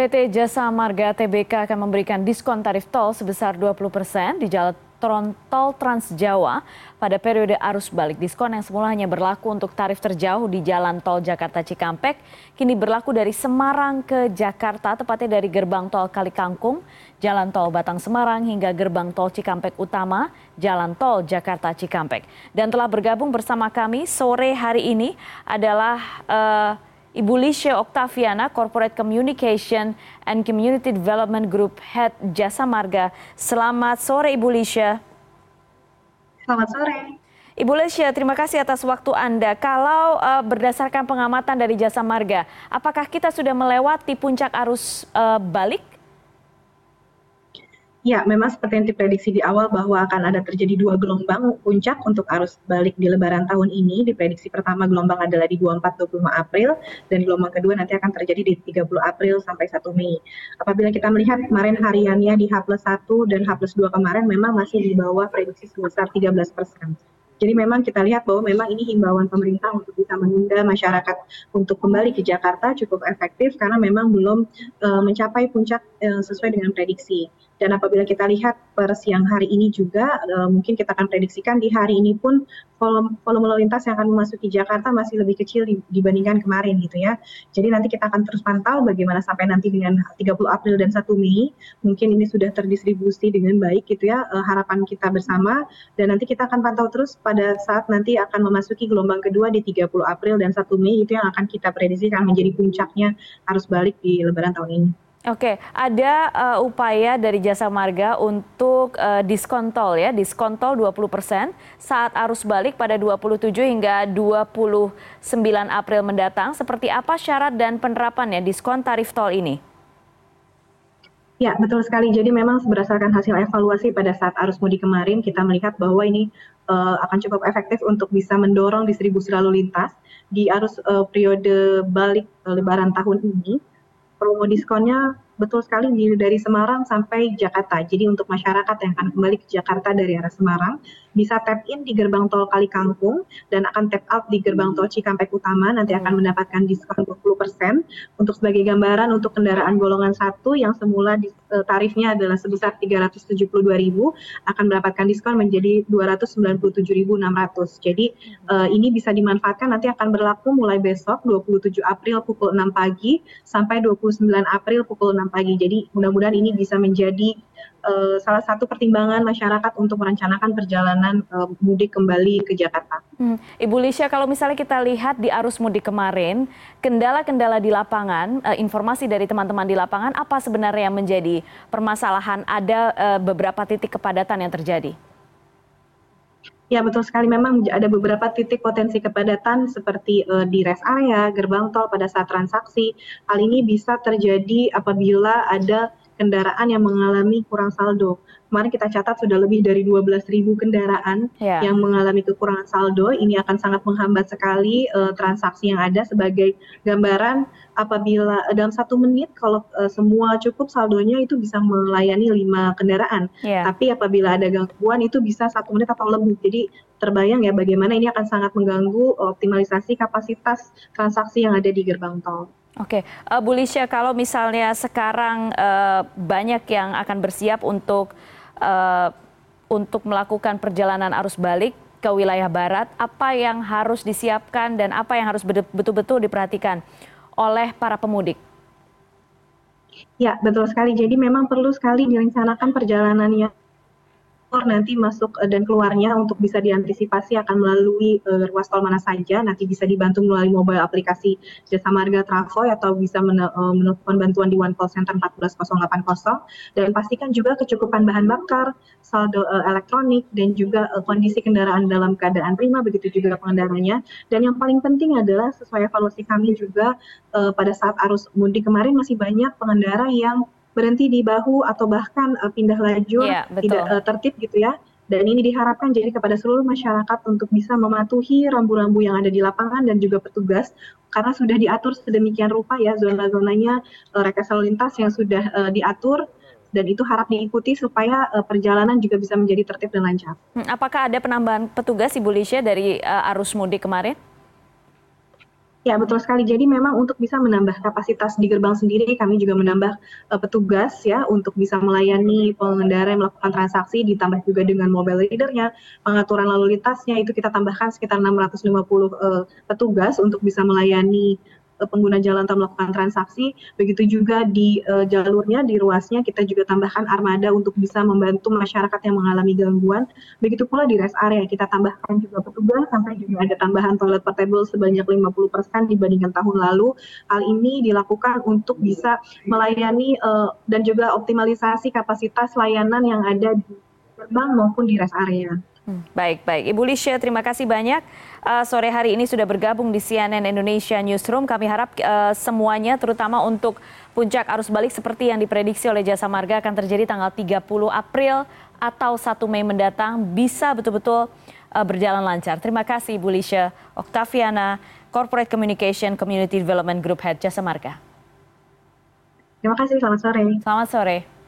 PT Jasa Marga Tbk akan memberikan diskon tarif tol sebesar 20 persen di jalan tol Trans Jawa pada periode arus balik. Diskon yang semula hanya berlaku untuk tarif terjauh di jalan tol Jakarta Cikampek, kini berlaku dari Semarang ke Jakarta, tepatnya dari gerbang tol Kalikangkung, jalan tol Batang Semarang hingga gerbang tol Cikampek Utama, jalan tol Jakarta Cikampek. Dan telah bergabung bersama kami sore hari ini adalah uh, Ibu Lisha Oktaviana, Corporate Communication and Community Development Group Head Jasa Marga. Selamat sore Ibu Lisha. Selamat sore. Ibu Lisha, terima kasih atas waktu Anda. Kalau uh, berdasarkan pengamatan dari Jasa Marga, apakah kita sudah melewati puncak arus uh, balik Ya, memang seperti yang diprediksi di awal bahwa akan ada terjadi dua gelombang puncak untuk arus balik di lebaran tahun ini. Diprediksi pertama gelombang adalah di 24-25 April dan gelombang kedua nanti akan terjadi di 30 April sampai 1 Mei. Apabila kita melihat kemarin hariannya di H plus 1 dan H plus 2 kemarin memang masih di bawah prediksi sebesar 13 persen. Jadi memang kita lihat bahwa memang ini himbauan pemerintah untuk bisa menunda masyarakat untuk kembali ke Jakarta cukup efektif karena memang belum uh, mencapai puncak uh, sesuai dengan prediksi. Dan apabila kita lihat per siang hari ini juga, uh, mungkin kita akan prediksikan di hari ini pun volume, volume lalu lintas yang akan memasuki Jakarta masih lebih kecil dibandingkan kemarin gitu ya. Jadi nanti kita akan terus pantau bagaimana sampai nanti dengan 30 April dan 1 Mei, mungkin ini sudah terdistribusi dengan baik gitu ya, uh, harapan kita bersama. Dan nanti kita akan pantau terus pada saat nanti akan memasuki gelombang kedua di 30 April dan 1 Mei, itu yang akan kita prediksikan menjadi puncaknya arus balik di lebaran tahun ini. Oke, ada uh, upaya dari Jasa Marga untuk uh, diskon tol ya, diskon tol 20% saat arus balik pada 27 hingga 29 April mendatang. Seperti apa syarat dan penerapannya diskon tarif tol ini? Ya, betul sekali. Jadi memang berdasarkan hasil evaluasi pada saat arus mudik kemarin, kita melihat bahwa ini uh, akan cukup efektif untuk bisa mendorong distribusi lalu lintas di arus uh, periode balik uh, lebaran tahun ini promo diskonnya betul sekali dari Semarang sampai Jakarta. Jadi untuk masyarakat yang akan kembali ke Jakarta dari arah Semarang bisa tap in di gerbang tol Kali Kangkung dan akan tap out di gerbang tol Cikampek Utama nanti akan mendapatkan diskon 20%. Untuk sebagai gambaran untuk kendaraan golongan 1 yang semula e, tarifnya adalah sebesar 372.000 akan mendapatkan diskon menjadi 297.600. Jadi uh, ini bisa dimanfaatkan nanti akan berlaku mulai besok 27 April pukul 6 pagi sampai 29 April pukul 6 pagi. Jadi mudah-mudahan ini bisa menjadi uh, salah satu pertimbangan masyarakat untuk merencanakan perjalanan uh, mudik kembali ke Jakarta. Hmm. Ibu Lisha, kalau misalnya kita lihat di arus mudik kemarin, kendala-kendala di lapangan, uh, informasi dari teman-teman di lapangan, apa sebenarnya yang menjadi permasalahan? Ada uh, beberapa titik kepadatan yang terjadi. Ya betul sekali memang ada beberapa titik potensi kepadatan seperti uh, di rest area, gerbang tol pada saat transaksi. Hal ini bisa terjadi apabila ada kendaraan yang mengalami kurang saldo kemarin kita catat sudah lebih dari 12.000 kendaraan yeah. yang mengalami kekurangan saldo. Ini akan sangat menghambat sekali uh, transaksi yang ada sebagai gambaran apabila uh, dalam satu menit kalau uh, semua cukup saldonya itu bisa melayani lima kendaraan. Yeah. Tapi apabila ada gangguan itu bisa satu menit atau lebih. Jadi terbayang ya bagaimana ini akan sangat mengganggu optimalisasi kapasitas transaksi yang ada di gerbang tol. Oke, uh, Bu Lisha, kalau misalnya sekarang uh, banyak yang akan bersiap untuk uh, untuk melakukan perjalanan arus balik ke wilayah barat, apa yang harus disiapkan dan apa yang harus betul-betul diperhatikan oleh para pemudik? Ya, betul sekali. Jadi memang perlu sekali direncanakan perjalanannya nanti masuk eh, dan keluarnya untuk bisa diantisipasi akan melalui uh, ruas tol mana saja. Nanti bisa dibantu melalui mobile aplikasi Jasa Marga Travoy atau bisa men uh, menelpon bantuan di One Call Center 14080 dan pastikan juga kecukupan bahan bakar, saldo uh, elektronik dan juga uh, kondisi kendaraan dalam keadaan prima begitu juga pengendaranya. Dan yang paling penting adalah sesuai evaluasi kami juga uh, pada saat arus mudik kemarin masih banyak pengendara yang berhenti di bahu atau bahkan uh, pindah lajur yeah, tidak uh, tertib gitu ya. Dan ini diharapkan jadi kepada seluruh masyarakat untuk bisa mematuhi rambu-rambu yang ada di lapangan dan juga petugas karena sudah diatur sedemikian rupa ya zona-zonanya uh, rekayasa lalu lintas yang sudah uh, diatur dan itu harap diikuti supaya uh, perjalanan juga bisa menjadi tertib dan lancar. Hmm, apakah ada penambahan petugas Ibu Lisha dari uh, arus mudik kemarin? Ya, betul sekali. Jadi memang untuk bisa menambah kapasitas di gerbang sendiri, kami juga menambah uh, petugas ya untuk bisa melayani pengendara yang melakukan transaksi, ditambah juga dengan mobile readernya, pengaturan lalu lintasnya itu kita tambahkan sekitar 650 uh, petugas untuk bisa melayani pengguna jalan tol melakukan transaksi. Begitu juga di uh, jalurnya, di ruasnya kita juga tambahkan armada untuk bisa membantu masyarakat yang mengalami gangguan. Begitu pula di rest area kita tambahkan juga petugas sampai juga ada tambahan toilet portable sebanyak 50% dibandingkan tahun lalu. Hal ini dilakukan untuk bisa melayani uh, dan juga optimalisasi kapasitas layanan yang ada di gerbang maupun di rest area. Baik, baik. Ibu Lisha, terima kasih banyak. Uh, sore hari ini sudah bergabung di CNN Indonesia Newsroom. Kami harap uh, semuanya, terutama untuk puncak arus balik seperti yang diprediksi oleh Jasa Marga akan terjadi tanggal 30 April atau 1 Mei mendatang, bisa betul-betul uh, berjalan lancar. Terima kasih Ibu Lisha Oktaviana, Corporate Communication Community Development Group Head Jasa Marga. Terima kasih, selamat sore. Selamat sore.